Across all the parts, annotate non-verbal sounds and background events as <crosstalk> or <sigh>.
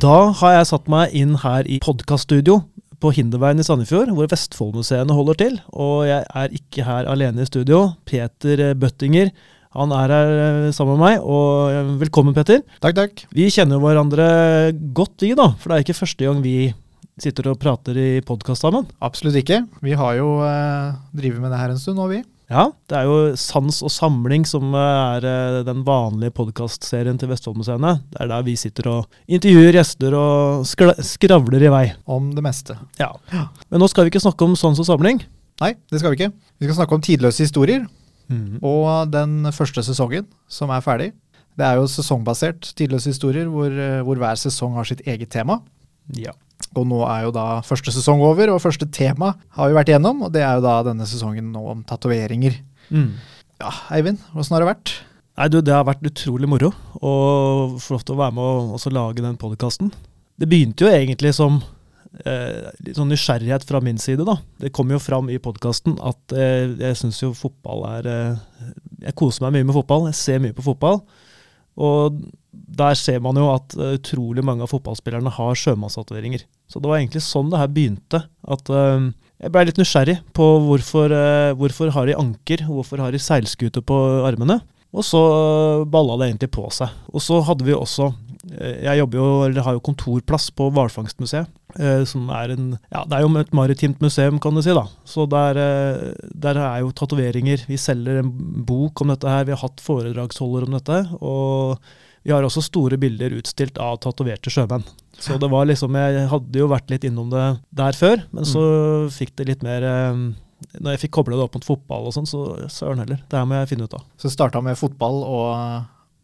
Da har jeg satt meg inn her i podkaststudio på Hinderveien i Sandefjord, hvor Vestfoldmuseene holder til. Og jeg er ikke her alene i studio. Peter Bøttinger han er her eh, sammen med meg. og eh, Velkommen, Peter. Takk, takk. Vi kjenner hverandre godt, vi, da. For det er ikke første gang vi sitter og prater i podkast sammen. Absolutt ikke. Vi har jo eh, drevet med det her en stund nå, vi. Ja, det er jo Sans og samling som er eh, den vanlige podkastserien til Vestfoldmuseene. Det er der vi sitter og intervjuer gjester og skravler i vei. Om det meste. Ja. Men nå skal vi ikke snakke om Sans og samling. Nei, det skal vi ikke. Vi skal snakke om tidløse historier. Mm. Og den første sesongen, som er ferdig. Det er jo sesongbasert tidløse historier, hvor, eh, hvor, hver sesong har sitt eget tema. Ja. Og nå er jo da første sesong over, og første tema har vi vært igjennom. Og det er jo da denne sesongen nå om tatoveringer. Mm. Ja, Eivind, åssen har det vært? Nei, du, Det har vært utrolig moro å få lov til å være med og lage den podkasten. Det begynte jo egentlig som eh, litt sånn nysgjerrighet fra min side. da. Det kom jo fram i podkasten at eh, jeg syns jo fotball er eh, Jeg koser meg mye med fotball. Jeg ser mye på fotball. Og der ser man jo at utrolig mange av fotballspillerne har sjømannstatoveringer. Så det var egentlig sånn det her begynte. At uh, jeg blei litt nysgjerrig på hvorfor, uh, hvorfor har de anker, hvorfor har de seilskute på armene. Og så balla det egentlig på seg. Og så hadde vi også Jeg jobber jo, eller har jo kontorplass på Hvalfangstmuseet. Eh, som er en Ja, det er jo et maritimt museum, kan du si. da. Så der, eh, der er jo tatoveringer. Vi selger en bok om dette her. Vi har hatt foredragsholder om dette. Og vi har også store bilder utstilt av tatoverte sjømenn. Så det var liksom Jeg hadde jo vært litt innom det der før, men så mm. fikk det litt mer eh, når jeg fikk kobla det opp mot fotball og sånn, så søren heller. Det her må jeg finne ut av. Så det starta med fotball og,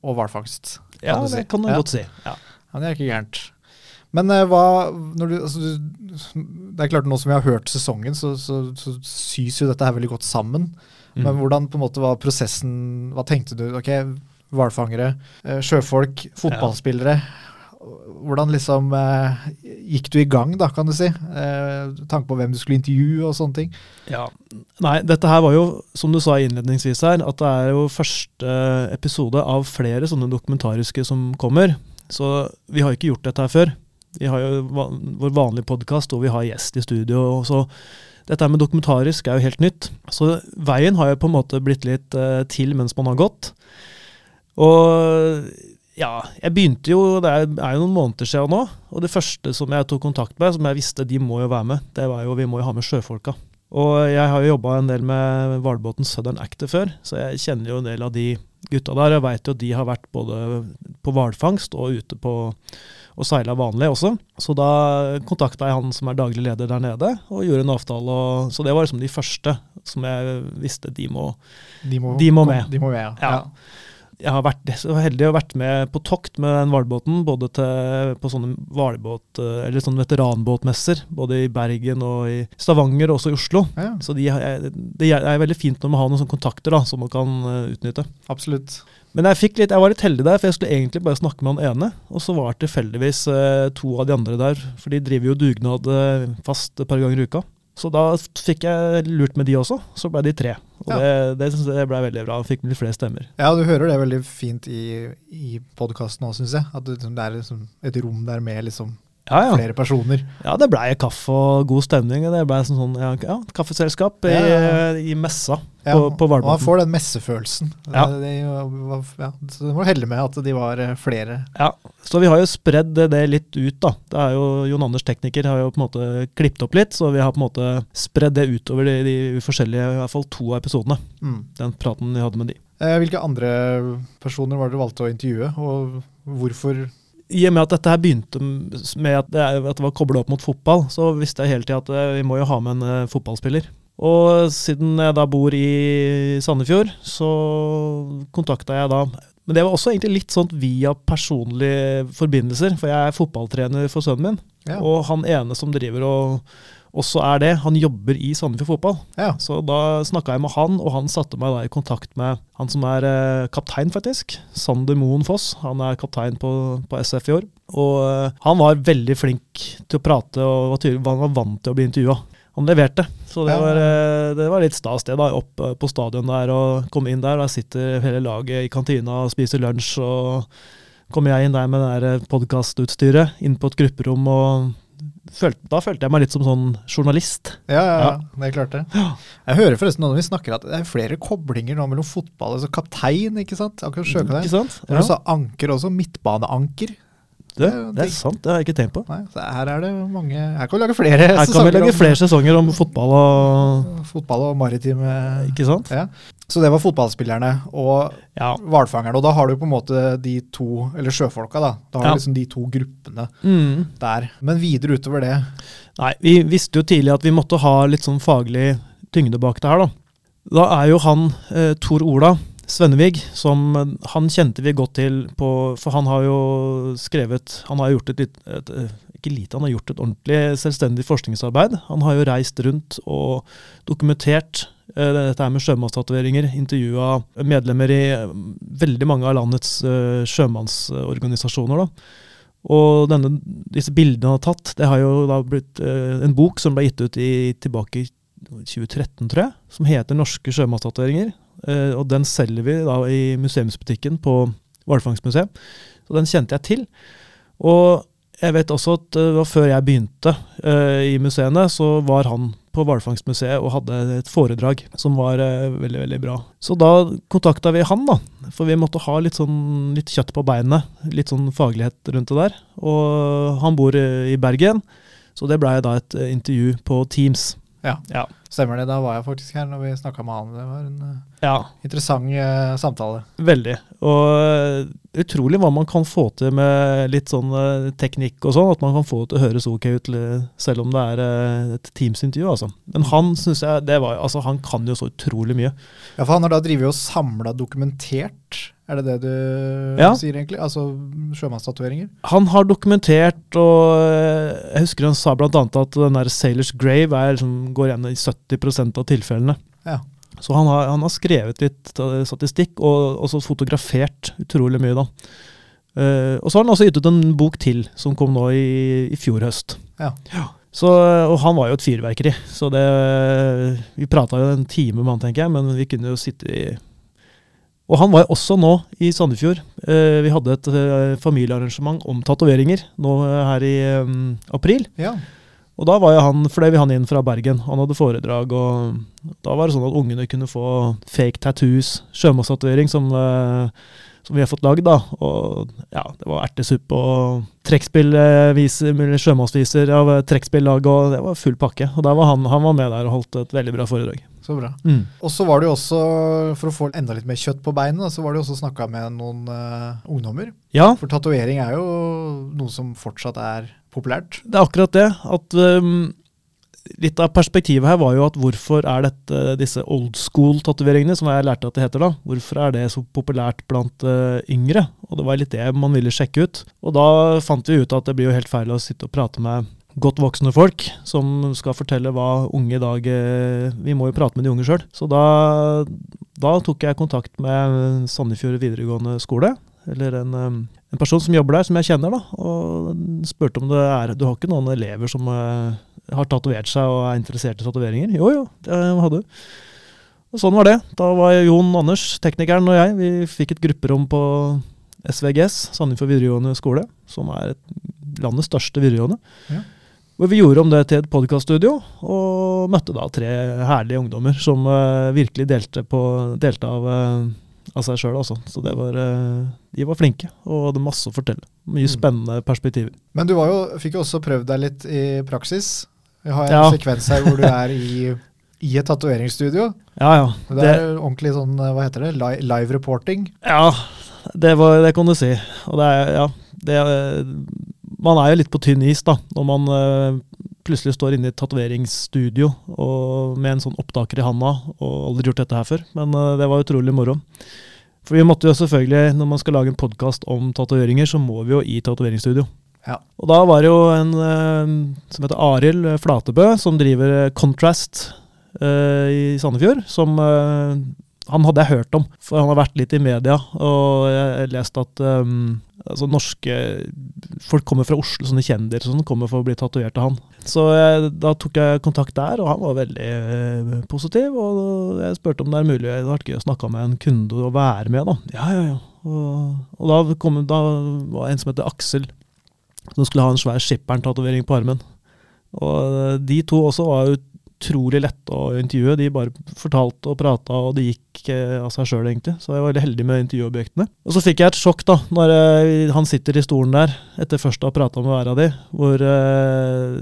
og hvalfangst? Ja, det si. kan du ja. godt si. Ja. ja. Det er ikke gærent. Men uh, hva du, altså, Det er klart Nå som vi har hørt sesongen, så, så, så sys jo dette her veldig godt sammen. Mm. Men hvordan på en måte var prosessen Hva tenkte du? Ok, Hvalfangere, uh, sjøfolk, fotballspillere. Hvordan liksom uh, gikk du i gang, da, kan du si? Uh, tanke på hvem du skulle intervjue og sånne ting. Ja, Nei, dette her var jo, som du sa innledningsvis her, at det er jo første episode av flere sånne dokumentariske som kommer. Så vi har ikke gjort dette her før. Vi har jo vår vanlige podkast og vi har gjest i studio. så dette med dokumentarisk er jo helt nytt. Så veien har jo på en måte blitt litt til mens man har gått. Og ja, jeg begynte jo Det er, jo noen måneder siden nå. Og det første som jeg tok kontakt med, som jeg visste de må jo være med, det var jo vi må jo ha med sjøfolka. Og jeg har jo jobba en del med hvalbåten Southern Actor før, så jeg kjenner jo en del av de gutta der. Jeg veit jo at de har vært både på hvalfangst og ute på og seila vanlig også. Så da kontakta jeg han som er daglig leder der nede, og gjorde en avtale. Og, så det var liksom de første som jeg visste de må, de må, de må med. De må med ja. ja jeg har vært så heldig å vært med på tokt med den hvalbåten, både til, på sånne hvalbåt, eh, eller sånne veteranbåtmesser, både i Bergen og i Stavanger og også i Oslo. Ja. Så de, det er veldig fint når man har noen sånne kontakter da, som man kan eh, utnytte. Absolutt. Men jeg, litt, jeg, var litt heldig der, for jeg skulle egentlig bare snakke med han ene. Og så var det tilfeldigvis eh, to av de andre der, for de driver jo dugnad fast et par ganger i uka. Så da fikk jeg lurt med de også. Så ble de tre. Og ja. det, det synes jeg ble veldig bra. Fikk litt flere stemmer. Ja, du hører det veldig fint i, i podkasten òg, syns jeg. At det, det er liksom et rom der med liksom ja, ja. flere personer. Ja, det blei kaffe og god stemning. Det blei sånn, sånn ja, kaffeselskap i, i messa på, på Valbotn. Man får den messefølelsen. Ja. Det, ja, så du må helle med at de var eh, flere. Ja, så vi har jo spredd det litt ut, da. Det er jo Jon Anders tekniker har jo på en måte klippet opp litt, så vi har på en måte spredd det utover de, de forskjellige, i hvert fall to av episodene. Mm. Den praten vi hadde med de. Eh, hvilke andre personer var det du valgte å intervjue, og hvorfor? I og med at dette her begynte med at det, at det var kobla opp mot fotball, så visste jeg hele tida at eh, vi må jo ha med en uh, fotballspiller. Og siden jeg da bor i Sandefjord, så kontakta jeg da Men det var også egentlig litt sånn via personlige forbindelser, for jeg er fotballtrener for sønnen min. Ja. Og han ene som driver og også er det. Han jobber i Sandefjord Fotball. Ja. Så da snakka jeg med han, og han satte meg da i kontakt med han som er eh, kaptein, faktisk. Sander Moen Foss. Han er kaptein på, på SF i år. Og eh, han var veldig flink til å prate, og var, tydelig, han var vant til å bli intervjua. Han leverte, så det, var, eh, det var litt stas, det. da, Opp eh, på stadion der og komme inn der. og Der sitter hele laget i kantina og spiser lunsj. og kom jeg inn der med det der podkastutstyret, inn på et grupperom, og følte, da følte jeg meg litt som sånn journalist. Ja, ja, Ja. det er klart det. Jeg hører forresten når vi snakker at det er flere koblinger nå mellom fotball altså kaptein, ikke sant? Akkurat sjøkaptein. Ikke sant? Ja. så anker også, midtbaneanker. Det, det er sant, det har jeg ikke tenkt på. Nei, så her er det mange Her kan vi lage flere Her kan vi sesonger lage om flere sesonger om fotball og fotball og maritime Ikke sant? ja. Så det var fotballspillerne og Ja. hvalfangerne. Og da har du på en måte de to, eller sjøfolka, da. Da har Ja. du liksom de to gruppene Mm. der. Men videre utover det Nei, vi visste jo tidlig at vi måtte ha litt sånn faglig tyngde bak det her, da. Da er jo han eh, Tor Ola Svennevig, som han kjente vi godt til på For han har jo skrevet Han har gjort et, litt- et Ikke lite, han har gjort et ordentlig selvstendig forskningsarbeid. Han har jo reist rundt og dokumentert eh, dette her med sjømannstatoveringer. Intervjua medlemmer i eh, veldig mange av landets eh, sjømannsorganisasjoner. da. Og denne, disse bildene han har tatt, det har jo da blitt eh, en bok som ble gitt ut i, tilbake i 2013, tror jeg, som heter 'Norske sjømannstatoveringer'. Eh, og den selger vi da i museumsbutikken på Hvalfangstmuseet. Så den kjente jeg til. Og jeg vet også at var før jeg begynte eh, i museene, så var han på Hvalfangstmuseet og hadde et foredrag som var eh, veldig, veldig bra. Så da kontakta vi han, da. For vi måtte ha litt sånn litt kjøtt på beinet. Litt sånn faglighet rundt det der. Og han bor eh, i Bergen, så det blei da et eh, intervju på Teams. Ja. Ja. Stemmer det. Da var jeg faktisk her når vi snakka med han. Det var en eh, ja. interessant uh, samtale. Veldig. Og eh, utrolig hva man kan få til med litt sånn uh, teknikk og sånn. At man kan få det til å høres ok ut, selv om det er et Teams-intervju. altså. Men han synes jeg, det var, altså han kan jo så utrolig mye. Ja, for han har da drevet og samla dokumentert, er det det du Ja. sier egentlig? Altså sjømannstatoveringer? Han har dokumentert, og eh, jeg husker han sa bl.a. at den der Sailors Grave er, liksom, går igjen i 70% av tilfellene. Ja. Så han har, han har skrevet litt statistikk, og også fotografert utrolig mye, da. Uh, og så har han også ut en bok til, som kom nå i, i fjor høst. Ja. Så, og han var jo et fyrverkeri, så det Vi prata jo en time med han, tenker jeg, men vi kunne jo sitte i Og han var også nå i Sandefjord. Eh, vi hadde et eh, familiearrangement om tatoveringer nå eh, her i eh, april. ja. Og da var jo han, fløy vi han inn fra Bergen. Han hadde foredrag, og da var det sånn at ungene kunne få fake tattoos, sjømannstatovering, som, eh, som vi har fått lagd. da. Og ja, det var ertesuppe og trekkspillviser, eller sjømannsviser av eh, trekkspillag, og det var full pakke. Og der var han, han var med der og holdt et veldig bra foredrag. Så bra. Mm. Og så var det jo også, for å få enda litt mer kjøtt på beinet, så var det jo også snakka med noen uh, ungdommer. Ja, For tatovering er jo noe som fortsatt er populært. Det er akkurat det. At um, Litt av perspektivet her var jo at hvorfor er dette disse old school-tatoveringene, som jeg lærte at det heter, da, hvorfor er det så populært blant uh, yngre? Og Det var litt det man ville sjekke ut. Og da fant vi ut at det blir jo helt feil å sitte og prate med godt voksne folk som skal fortelle hva unge i dag eh, Vi må jo prate med de unge sjøl. Så da, da tok jeg kontakt med Sandefjord videregående skole, eller en, um, en person som jobber der, som jeg kjenner, da, og spurte om det er Du har ikke noen elever som eh, har tatovert seg og er interessert i tatoveringer? Jo, jo, det hadde du. Og sånn var det. Da var Jon Anders, teknikeren, og jeg, vi fikk et grupperom på SVGS, Sandefjord videregående skole, som er et landets største videregående. Ja. Hvor vi gjorde om det til et podkaststudio, og møtte da tre herlige ungdommer som uh, virkelig delte, på, delte av, uh, av seg sjøl. Så det var, uh, de var flinke, og hadde masse å fortelle. Mye Mm. spennende perspektiver. Men du var jo, fikk jo også prøvd deg litt i praksis. Vi har en Ja. sekvens her hvor du er i, i et tatoveringsstudio. Ja, ja. Det er ordentlig sånn, hva heter det, Li- live reporting. Ja, det, var, det kan du si. Og det er, ja, det er, man er jo litt på tynn is da, når man uh, plutselig står inne i et tatoveringsstudio med en sånn opptaker i handa og aldri gjort dette her før. Men uh, det var utrolig moro. For vi måtte jo selvfølgelig, når man skal lage en podkast om tatoveringer, så må vi jo i tatoveringsstudio. Ja. Og da var det jo en uh, som heter Arild Flatebø, som driver Contrast i Sandefjord, som han hadde jeg hørt om, for han har vært litt i media, og jeg har lest at um, altså norske folk kommer fra Oslo, sånne kjendiser som kommer for å bli tatovert av han. Så jeg, da tok jeg kontakt der, og han var veldig uh, positiv. Og jeg spurte om det er mulig, det hadde vært gøy å snakke med en kunde og være med, da. Ja, ja, ja. Og, og da, kom, da var en som heter Aksel, som skulle ha en svær Skipperen-tatovering på armen. Og de to også var utrolig lette å intervjue. De bare fortalte og prata, og det gikk eh, av seg sjøl, egentlig. Så jeg var veldig heldig med intervjuobjektene. Og så fikk jeg et sjokk da, når eh, han sitter i stolen der, etter først å ha prata med hver av de, hvor eh,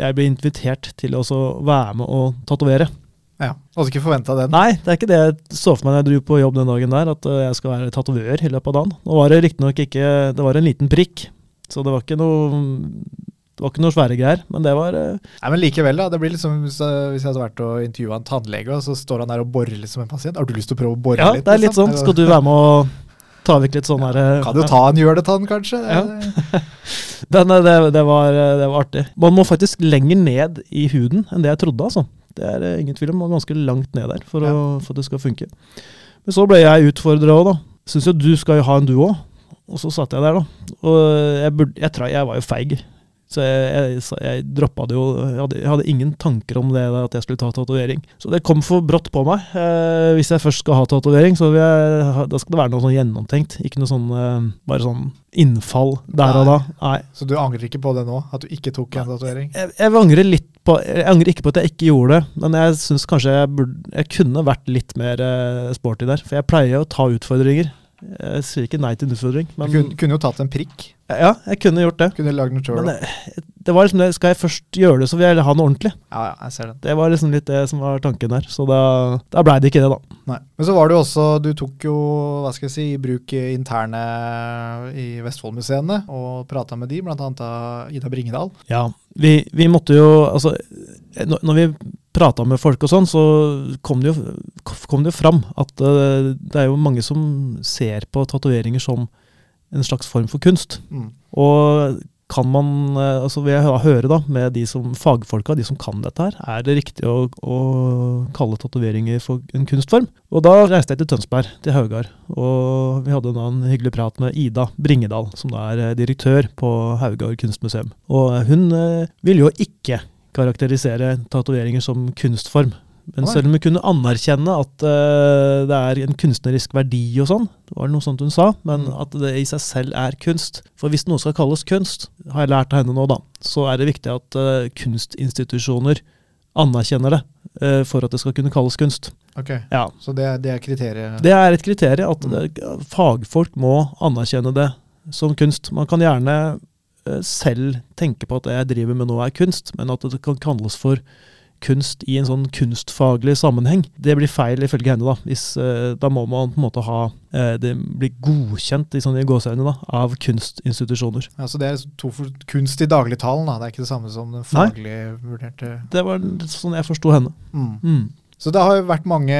jeg ble invitert til å være med og tatovere. Ja, Hadde ikke forventa den. Nei, det er ikke det jeg så for meg da jeg dro på jobb den dagen der, at jeg skal være tatovør i løpet av dagen. Nå var det riktignok ikke Det var en liten prikk, så det var ikke noe det var ikke noe svære greier, men det var uh... Nei, Men likevel, da. Det blir liksom hvis, jeg- hadde vært og intervjua en tannlege, og så står han der og borer som en pasient. Har du lyst til å prøve å bore Ja, litt? det er litt liksom? sånn. Skal du være med å ta vekk litt sånn her ja, Kan jo ta en gjøletann, kanskje. Ja. <laughs> Den, eh, det, det, var, eh, det var artig. Man må faktisk lenger ned i huden enn det jeg trodde, altså. Det er eh, ingen tvil om. Man må ganske langt ned der for, å, for at det skal funke. Men så ble jeg utfordra òg, da. Syns jo du skal jo ha en du òg. Og så satt jeg der, da. Og jeg, burde, jeg, jeg var jo feig. Så jeg, jeg, jeg droppa det jo. Jeg hadde, jeg hadde ingen tanker om det at jeg skulle ta tatovering. Så det kom for brått på meg. Eh, hvis jeg først skal ha tatovering, så ha- da skal det være noe sånn gjennomtenkt. Ikke noe sånn eh, bare sånn innfall der og da. Nei. Så du angrer ikke på det nå? At du ikke tok en tatovering? Jeg, jeg angrer litt på Jeg angrer ikke på at jeg ikke gjorde det, men jeg syns kanskje jeg, burde, jeg kunne vært litt mer eh, sporty der. For jeg pleier å ta utfordringer. Jeg sier ikke nei til en utfordring, Du men kunne, kunne jo tatt en prikk. Ja, jeg kunne gjort det. Kunne lagd noe sjøl. Men det, det var liksom det, skal jeg først gjøre det, så vil jeg ha noe ordentlig. Ja, ja, jeg ser Det Det var liksom litt det som var tanken der. Så da, da blei det ikke det, da. Nei. Men så var det jo også Du tok jo, hva skal jeg si, i bruk interne i Vestfoldmuseene og prata med de, annet av Ida Bringedal. Ja, vi, vi måtte jo Altså, når, når vi prata med folk og sånn, så kom det jo, kom det jo fram at eh, det er jo mange som ser på tatoveringer som en slags form for kunst. Mm. Og kan man, eh, altså vil jeg høre da, med de som fagfolka, de som kan dette her, er det riktig å, å kalle tatoveringer for en kunstform? Og da reiste jeg til Tønsberg, til Haugar, og vi hadde da en hyggelig prat med Ida Bringedal, som da er eh, direktør på Haugar kunstmuseum. Og hun vil ville jo ikke karakterisere tatoveringer som kunstform. Men selv om hun kunne anerkjenne at uh, det er en kunstnerisk verdi og sånn, det var noe sånt hun sa, men Mm. at det i seg selv er kunst. For hvis noe skal kalles kunst, har jeg lært av henne nå, da, så er det viktig at uh, kunstinstitusjoner anerkjenner det uh, for at det skal kunne kalles kunst. Ok, Ja, Så det, det er kriteriet? Det er et kriterium at Mm. det, fagfolk må anerkjenne det som kunst. Man kan gjerne selv tenke på at det jeg driver med nå er kunst, men at det kan kalles for kunst i en sånn kunstfaglig sammenheng. Det blir feil ifølge henne, da. Hvis, eh, da må man på en måte ha eh, det blir godkjent i sånne gåseøyne av kunstinstitusjoner. Ja, så det er to for, kunst i dagligtalen, da. Det er ikke det samme som den faglig vurderte Det var sånn jeg forsto henne. mm. Mm. Så det har jo vært mange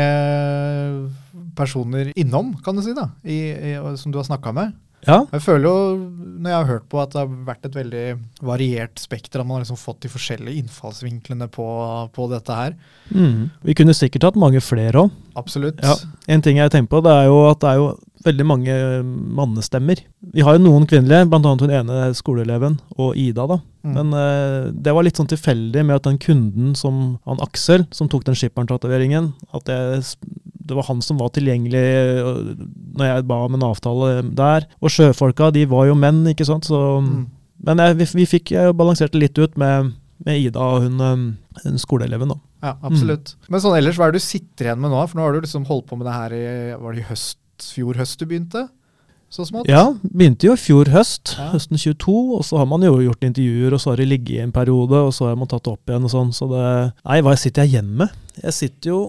personer innom, kan du si, da, i, i, som du har snakka med. Ja. Jeg føler jo, når jeg har hørt på, at det har vært et veldig variert spekter. At man har liksom fått de forskjellige innfallsvinklene på, på dette her. Mm. Vi kunne sikkert hatt mange flere òg. Absolutt. Ja. En ting jeg tenker på, det er jo at det er jo veldig mange mannestemmer. Vi har jo noen kvinnelige, bl.a. hun ene skoleeleven og Ida. da. Mm. Men uh, det var litt sånn tilfeldig med at den kunden som han Aksel, som tok den skipperen-tatoveringen, at det, det var han som var tilgjengelig når jeg ba om en avtale der. Og sjøfolka, de var jo menn, ikke sant. Så, Mm. Men jeg, vi, vi fikk jeg balanserte litt ut med, med Ida og hun, øh, hun skoleeleven, da. Ja, absolutt. Men sånn ellers, hva er det du sitter igjen med nå? For nå har du liksom holdt på med det her i Var det i høst, fjor høst du begynte? Så smått? Ja, begynte jo i fjor høst, Ja. høsten 22, og så har man jo gjort intervjuer, og så har det ligget i en periode, og så har man tatt det opp igjen og sånn, så det Nei, hva sitter jeg igjen med? Jeg sitter jo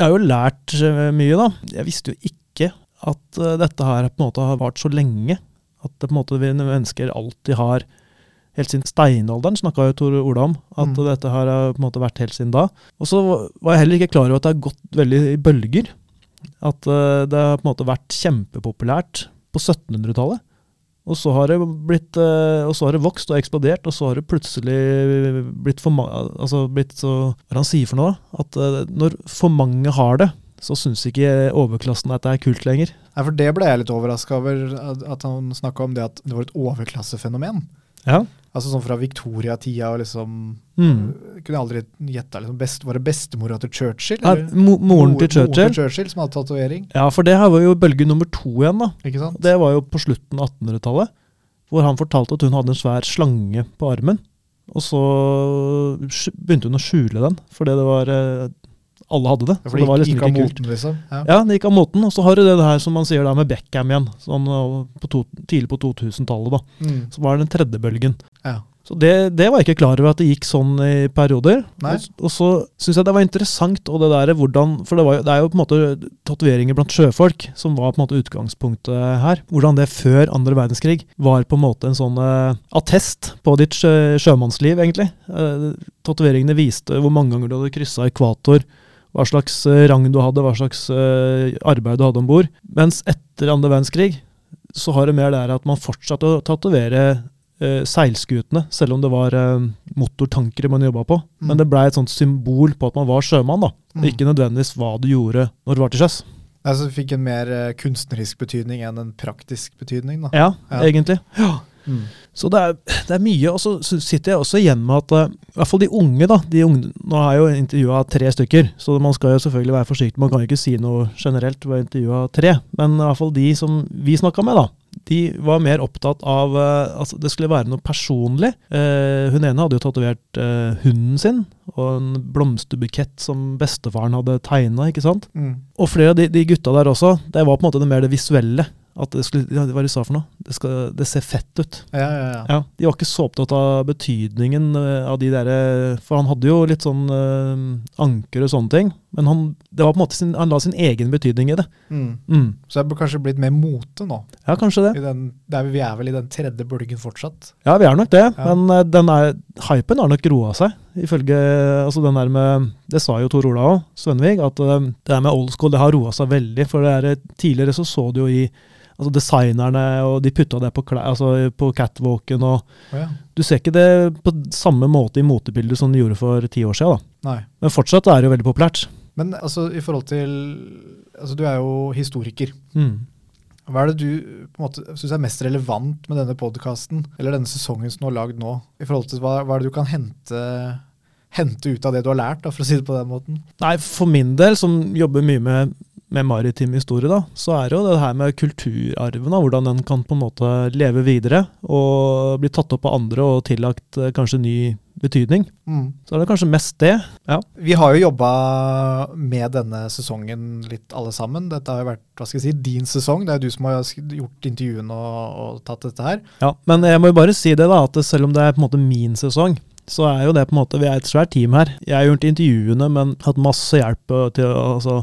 Jeg har jo lært eh, mye, da. Jeg visste jo ikke at eh, dette her på en måte har vart så lenge. At det på en måte vi mennesker alltid har Helt siden steinalderen snakka jo Tor Ola om. At Mm. dette har på en måte vært helt siden da. Og så var jeg heller ikke klar over at det har gått veldig i bølger. At eh, det har på en måte vært kjempepopulært på 1700-tallet. Og så har det blitt eh, Og så har det vokst og eksplodert, og så har det plutselig blitt for mange altså blitt så Hva er det han sier for noe? At eh, når for mange har det, så syns ikke overklassen at det er kult lenger. Nei, for det ble jeg litt overraska over, at han snakka om det at det var et overklassefenomen. Ja. Altså sånn fra Victoria-tida og liksom Mm. Jeg kunne aldri gjetta liksom best, Var det bestemora til Churchill? Ja, mo moren Mor- til Churchill. Moren til Churchill som hadde tatovering. Ja, for det her var jo bølge nummer to igjen, da. Ikke sant? Det var jo på slutten av 1800-tallet. Hvor han fortalte at hun hadde en svær slange på armen. Og så begynte hun å skjule den, fordi det var eh, Alle hadde det. Ja, for det var det liksom gikk av moten, liksom. Ja. Ja, det gikk av moten. Og så har du det her som man sier da med Beckham igjen. Sånn eh, på to, tidlig på 2000-tallet, da. Mm. Så var det den tredje bølgen. ja. Så det, det var jeg ikke klar over at det gikk sånn i perioder. Og, og så syns jeg det var interessant, og det der hvordan For det, var jo, det er jo på en måte tatoveringer blant sjøfolk som var på en måte utgangspunktet her. Hvordan det før andre verdenskrig var på en måte en sånn uh, attest på ditt sjø, sjømannsliv, egentlig. Uh, Tatoveringene viste hvor mange ganger du hadde kryssa ekvator. Hva slags eh, rang du hadde, hva slags eh, arbeid du hadde om bord. Mens etter andre verdenskrig så har det mer det her at man fortsatte å tatovere eh, seilskutene, selv om det var eh, motortankere man jobba på. Mm. Men det blei et sånt symbol på at man var sjømann, da. Mm. Ikke nødvendigvis hva du gjorde når du var til sjøs. Altså, det fikk en mer kunstnerisk betydning enn en praktisk betydning. da. Ja, Ja. egentlig. Ja. Mm. Så det er, det er mye. Og så sitter jeg også igjen med at eh, i hvert fall de unge, da de unge, Nå har jeg jo intervjua tre stykker, så man skal jo selvfølgelig være forsiktig. Man kan jo ikke si noe generelt ved å intervjue tre. Men i hvert fall de som vi snakka med, da. De var mer opptatt av at altså Det skulle være noe personlig. Eh, hun ene hadde jo tatovert eh, hunden sin, og en blomsterbukett som bestefaren hadde tegna. Mm. Og flere av de, de gutta der også, det var på en måte det mer det visuelle. At det skulle, ja, Hva de sa for noe? Det, skal, det ser fett ut. Ja, ja, ja. Ja, De var ikke så opptatt av betydningen eh, av de derre For han hadde jo litt sånn øh, anker og sånne ting. Men han, det var på en måte sin, han la sin egen betydning i det. Mm. Mm. Så det bør kanskje blitt mer mote nå. Ja, kanskje det. I den, der vi er vel i den tredje bølgen fortsatt. Ja, vi er nok det. Men eh, den er, hypen har nok roa seg. Ifølge altså den der med Det sa jo Tor Ola òg, Svenvig, at eh, det der med old school det har roa seg veldig. For det er, tidligere så så du jo i altså designerne, og de putta det på, altså på catwalken. og oh, ja. Du ser ikke det på samme måte i motebildet som de gjorde for ti år siden. Da. Nei. Men fortsatt er det jo veldig populært. Men altså, i forhold til altså, Du er jo historiker. Mm. Hva er det du på en måte syns er mest relevant med denne podkasten, eller denne sesongen som du har lagd nå? I forhold til hva, hva er det du kan hente, hente ut av det du har lært, da, for å si det på den måten? Nei, for min del, som jobber mye med, med maritim historie, da, så er det jo det her med kulturarven, da, hvordan den kan på en måte leve videre og bli tatt opp av andre og tillagt eh, kanskje ny betydning. Mm. Så er det kanskje mest det. Ja. Vi har jo jobba med denne sesongen litt alle sammen. Dette har jo vært hva skal jeg si, din sesong. Det er jo du som har gjort intervjuene og, og tatt dette her. ja. Men jeg må jo bare si det, da, at selv om det er på en måte min sesong, så er jo det på en måte, Vi er et svært team her. Jeg har gjort intervjuene, men hatt masse hjelp til å altså,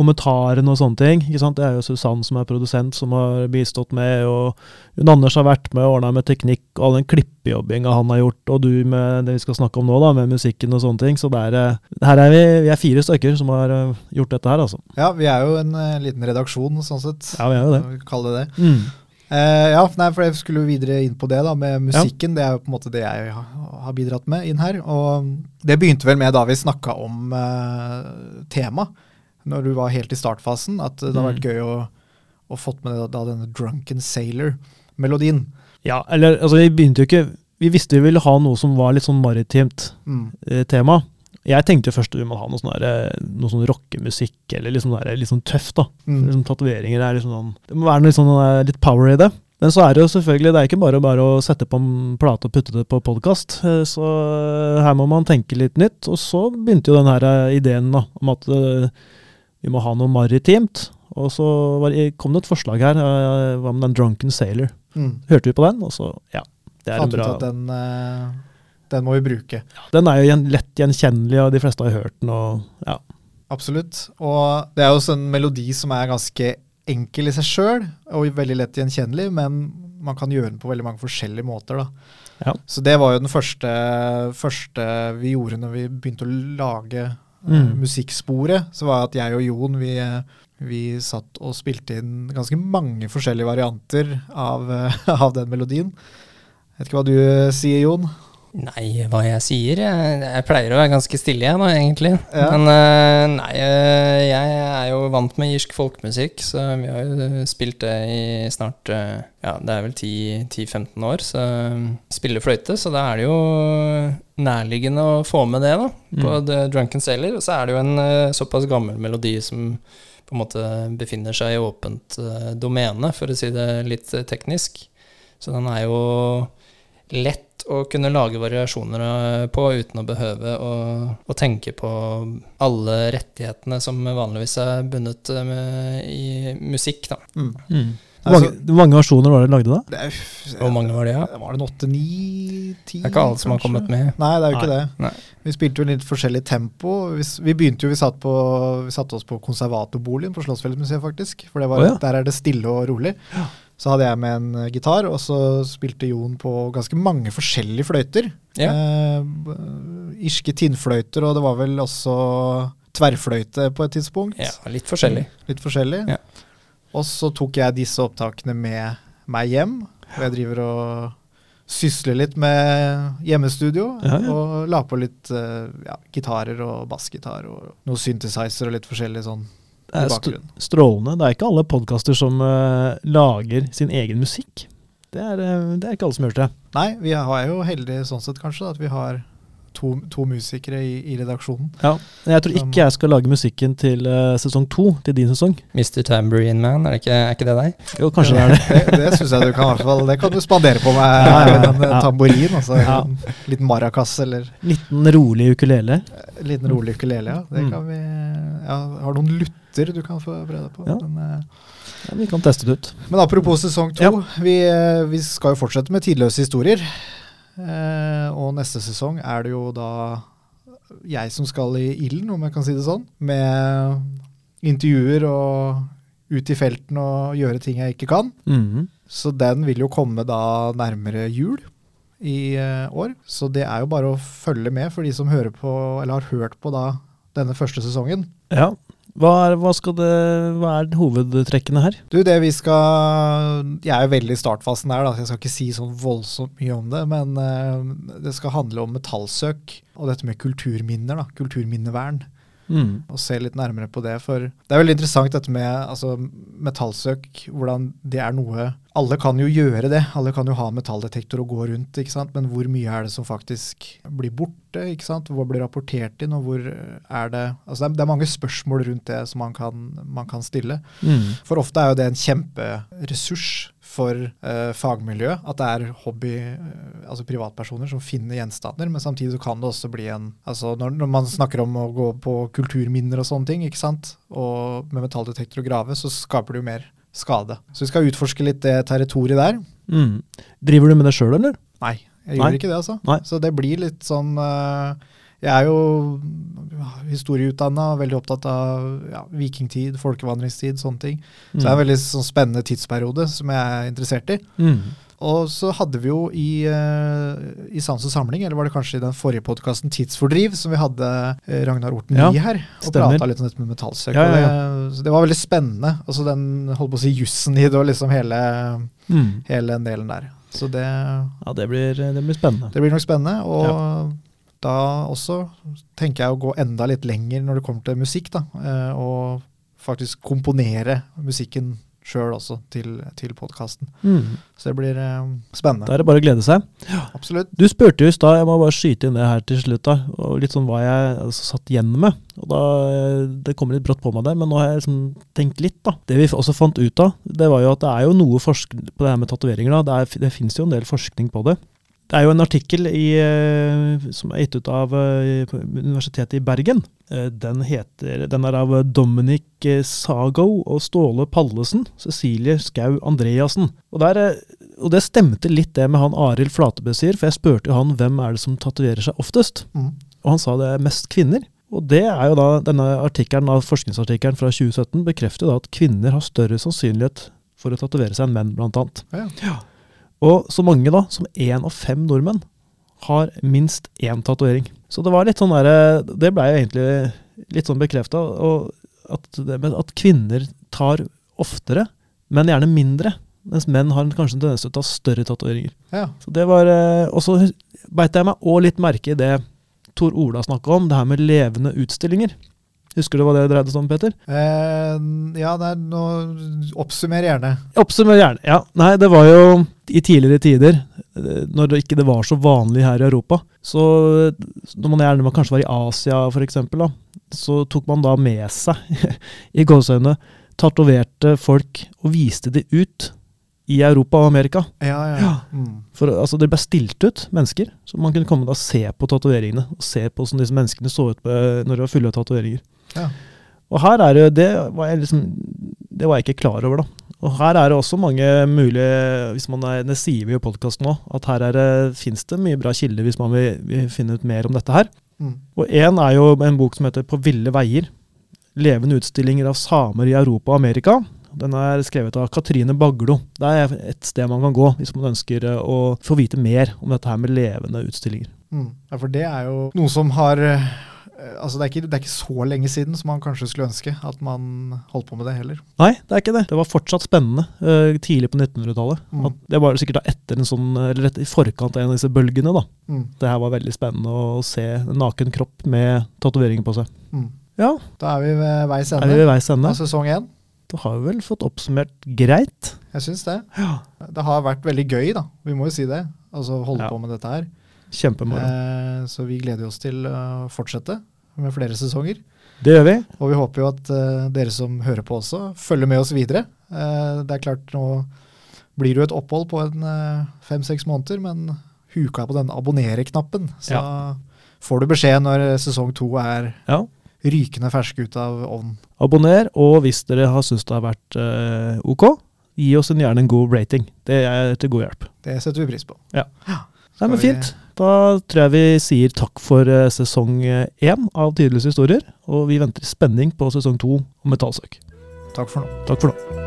kommentarene og sånne ting. ikke sant? Det er jo Susann som er produsent, som har bistått med, og Jon Anders har vært med og ordna med teknikk, og all den klippejobbinga han har gjort, og du med det vi skal snakke om nå, da, med musikken og sånne ting. Så det er, eh, her er vi, vi er fire stykker som har eh, gjort dette her, altså. Ja, vi er jo en uh, liten redaksjon, sånn sett. Ja, vi er jo det. Vi kaller det det. Mm. Uh, ja, nei, for jeg skulle jo videre inn på det da, med musikken. Det er jo på en måte det jeg ha- har bidratt med inn her. Og det begynte vel med da vi snakka om uh, tema, når du var helt i startfasen, at det har vært Mm. gøy å, å fått med da denne Drunken Sailor-melodien. Ja, eller altså, vi begynte jo ikke Vi visste vi ville ha noe som var litt sånn maritimt Mm. eh, tema. Jeg tenkte jo først vi må ha noe sånn, der, eh, noe sånn rockemusikk, eller liksom der, litt sånn tøft, da. Mm. Liksom Tatoveringer er liksom sånn Det må være litt, sånn, eh, litt power i det. Men så er det jo selvfølgelig Det er ikke bare, bare å sette på en plate og putte det på podkast. Så eh, her må man tenke litt nytt. Og så begynte jo den her ideen da, om at vi må ha noe maritimt. Og så var, det- kom det et forslag her. eh, Hva med den Drunken Sailor? Mm. Hørte vi på den, og så Ja. Det er en Fant ut at den, eh, den må vi bruke. Den er jo lett gjenkjennelig, og de fleste har hørt den. og ja. Absolutt. Og det er jo en melodi som er ganske enkel i seg sjøl, og veldig lett gjenkjennelig, men man kan gjøre den på veldig mange forskjellige måter. da. Ja. Så det var jo den første, første vi gjorde når vi begynte å lage eh, Mm. musikksporet. Så var at jeg og Jon vi, eh, vi satt og spilte inn ganske mange forskjellige varianter av, eh, <laughs> av den melodien. Vet ikke hva du eh, sier, Jon? Nei, hva jeg sier? Jeg, jeg pleier å være ganske stille, jeg da, egentlig. Ja. Men eh, nei, eh, jeg er jo vant med irsk folkemusikk, så vi har jo spilt det i snart eh, Ja, det er vel 10-15 år, så spiller fløyte, så da er det jo nærliggende å få med det, da. På Mm. The Drunken Sailor. Og så er det jo en såpass gammel melodi som på en måte befinner seg i åpent domene, for å si det litt teknisk. Så den er jo lett å kunne lage variasjoner eh, på uten å behøve å, å tenke på alle rettighetene som vanligvis er bundet eh, i musikk. Da. Mm. Mm. Hvor mange, altså, mange versjoner var det lagde da? Det er, Hvor mange var det, ja? Var det en åtte, ni, ti? Det er ikke alle som har kommet med. Nei, det er jo ikke det. Nei. Vi spilte jo litt forskjellig tempo. Vi, vi begynte jo, vi satt, på, vi satt oss på konservatorboligen på Slottsfjellsmuseet, faktisk. For det var, oh, ja. der er det stille og rolig. Så hadde jeg med en eh, gitar, og så spilte Jon på ganske mange forskjellige fløyter. Ja. Eh, irske tinnfløyter, og det var vel også tverrfløyte på et tidspunkt. Ja, litt forskjellig. Litt forskjellig. Ja. Og så tok jeg disse opptakene med meg hjem. Og jeg driver og sysler litt med hjemmestudio. Ja, ja. Og la på litt eh, ja, gitarer og bassgitar og noe synthesizer og litt forskjellig sånn Det er st strålende. Det er ikke alle podkaster som uh, lager sin egen musikk. Det er, eh, det er ikke alle som gjør det. Nei, vi er jo heldige sånn sett kanskje, at vi har to, to musikere i, i redaksjonen. Ja. Men jeg tror ikke jeg skal lage musikken til uh, sesong to, til din sesong. Mr. Tambourine Man, er, det ikke, er ikke det deg? Jo, kanskje det er det. Det, det syns jeg du kan i hvert fall Det kan du spandere på meg. Ja, ja, ja. En eh, tamburin, altså. Ja. En liten maracas eller Liten rolig ukulele. liten rolig ukulele. Ja. Det Mm. kan vi ja, Har noen lutter du kan få prøve deg på. Ja. Men, eh, Ja, vi kan teste det ut. Men apropos sesong to. Ja. Vi, eh, vi skal jo fortsette med tidløse historier. Eh, og neste sesong er det jo da jeg som skal i ilden, om jeg kan si det sånn. Med intervjuer og ut i felten og gjøre ting jeg ikke kan. Mhm. Så den vil jo komme da nærmere jul i eh, år. Så det er jo bare å følge med for de som hører på, eller har hørt på da denne første sesongen. Ja. Hva er, hva, det, hva er hovedtrekkene her? Du, det vi skal Jeg er jo veldig i startfasen der, da, så jeg skal ikke si sånn voldsomt mye om det. Men uh, det skal handle om metallsøk og dette med kulturminner, da. Kulturminnevern. Mm. Og se litt nærmere på det. For det er veldig interessant dette med altså, metallsøk, hvordan det er noe Alle kan jo gjøre det. Alle kan jo ha metalldetektor og gå rundt, ikke sant? men hvor mye er det som faktisk blir borte? ikke sant? Hvor blir rapportert inn, og hvor er det Altså det er, det er mange spørsmål rundt det som man kan, man kan stille. Mm. For ofte er jo det en kjemperessurs for uh, fagmiljøet. At det er hobby, uh, altså privatpersoner som finner gjenstander. Men samtidig så kan det også bli en altså når, når man snakker om å gå på kulturminner og sånne ting, ikke sant? og med metalldetektor og grave, så skaper det jo mer skade. Så vi skal utforske litt det territoriet der. Mm. Driver du med det sjøl, eller? Nei, jeg Nei. gjør ikke det, altså. Nei. Så det blir litt sånn eh, Jeg er jo historieutdanna, veldig opptatt av ja, vikingtid, folkevandringstid, sånne ting. Så det er en veldig sånn spennende tidsperiode som jeg er interessert i. Mm. Og så hadde vi jo i, eh, i Sans og Samling, eller var det kanskje i den forrige podkasten Tidsfordriv, som vi hadde eh, Ragnar Orten Ja, Lie her, og prata litt om dette med metallsøk. Ja, ja, ja. Det, så det var veldig spennende. Altså den holdt på å si jussen i det, og liksom hele, Mm. hele den delen der. Så det, Ja, det blir, det blir spennende. det blir nok spennende. Og da også tenker jeg å gå enda litt lenger når det kommer til musikk, da. eh, Og faktisk komponere musikken sjøl også til, til podkasten. Mm. Så det blir eh, spennende. Da er det bare å glede seg. Ja, Absolutt. Du spurte jo i stad, jeg må bare skyte inn det her til slutt, da, og litt sånn hva jeg altså, satt igjen med. Og da, eh, Det kommer litt brått på meg der, men nå har jeg liksom tenkt litt. da. Det vi også fant ut av, det var jo at det er jo noe forskning på det her med tatoveringer. da. Det, er, det finnes jo en del forskning på det. Det er jo en artikkel i, eh, som er gitt ut av eh, Universitetet i Bergen. Eh, Den, heter, den er av Dominic Sago og Ståle Pallesen. Cecilie Skau Andreassen. Og, der, og det stemte litt det med han Arild Flatebø sier, for jeg spurte han hvem er det som tatoverer seg oftest. Mm. Og han sa det er mest kvinner. Og det er jo da, denne artikkelen, forskningsartikkelen fra 2017 bekrefter da at kvinner har større sannsynlighet for å tatovere seg enn menn, blant annet. Ja. Ja. Og så mange da, som én av fem nordmenn, har minst én tatovering. Så det var litt sånn derre Det blei jo egentlig litt sånn bekrefta. At, at kvinner tar oftere, men gjerne mindre, mens menn har kanskje en tendens til å ta større tatoveringer. Ja. Så det var, eh, Og så beit jeg meg òg litt merke i det Tor Ola snakka om, det her med levende utstillinger. Husker du hva det dreide seg om, Peter? Eh, ja, nei, nå oppsummer gjerne. Oppsummer gjerne. Ja, nei, det var jo i tidligere tider, eh, når det ikke var så vanlig her i Europa. Så eh, når man gjerne kanskje var i Asia for eksempel, da, så tok man da med seg, <laughs> i gåseøynene, tatoverte folk og viste de ut i Europa og Amerika. Ja, ja. Ja. Mm. For altså, Det ble stilt ut mennesker, så man kunne komme og se på tatoveringene. Og se på hvordan disse menneskene så ut når de var fulle av tatoveringer. Ja. Og her er det det var jeg liksom, det var jeg ikke klar over, da. Og her er det også mange mulige hvis man er, Det sier vi jo i podkasten nå, at her er det, fins det mye bra kilder hvis man vil, vil finne ut mer om dette her. Mm. Og én er jo en bok som heter På ville veier. Levende utstillinger av samer i Europa og Amerika. Den er skrevet av Katrine Baglo. Det er et sted man kan gå hvis man ønsker eh, å få vite mer om dette her med levende utstillinger. Mm. Ja, for det er jo noe som har eh, Altså, det er, ikke, det er ikke så lenge siden som man kanskje skulle ønske at man holdt på med det heller. Nei, det er ikke det. Det var fortsatt spennende uh, tidlig på 1900-tallet. Mm. Det var sikkert da etter en sånn, eller rett i forkant av en av disse bølgene. da. Mm. Det her var veldig spennende å se en naken kropp med tatoveringer på seg. Mm. Ja, Da er vi ved veis er ende vi ved veis ende? av sesong én. Da har vi vel fått oppsummert greit. Jeg syns det. Ja. Det har vært veldig gøy, da. Vi må jo si det. Altså holde Ja. på med dette her. Kjempemoro. Eh, så vi gleder oss til å fortsette med flere sesonger. Det gjør vi. Og vi håper jo at uh, dere som hører på også, følger med oss videre. Uh, det er klart, nå blir det jo et opphold på en eh, fem-seks måneder, men huka på den abonnere-knappen, så får du beskjed når sesong to er Ja. rykende fersk ut av ovnen. Abonner, og hvis dere har syntes det har vært ok, gi oss en, gjerne en god rating. Det er til god hjelp. Det setter vi pris på. Nei, men Fint. Da tror jeg vi sier takk for eh, sesong én av Tidløse historier, og vi venter i spenning på sesong to om metallsøk. Takk for nå. Takk for nå.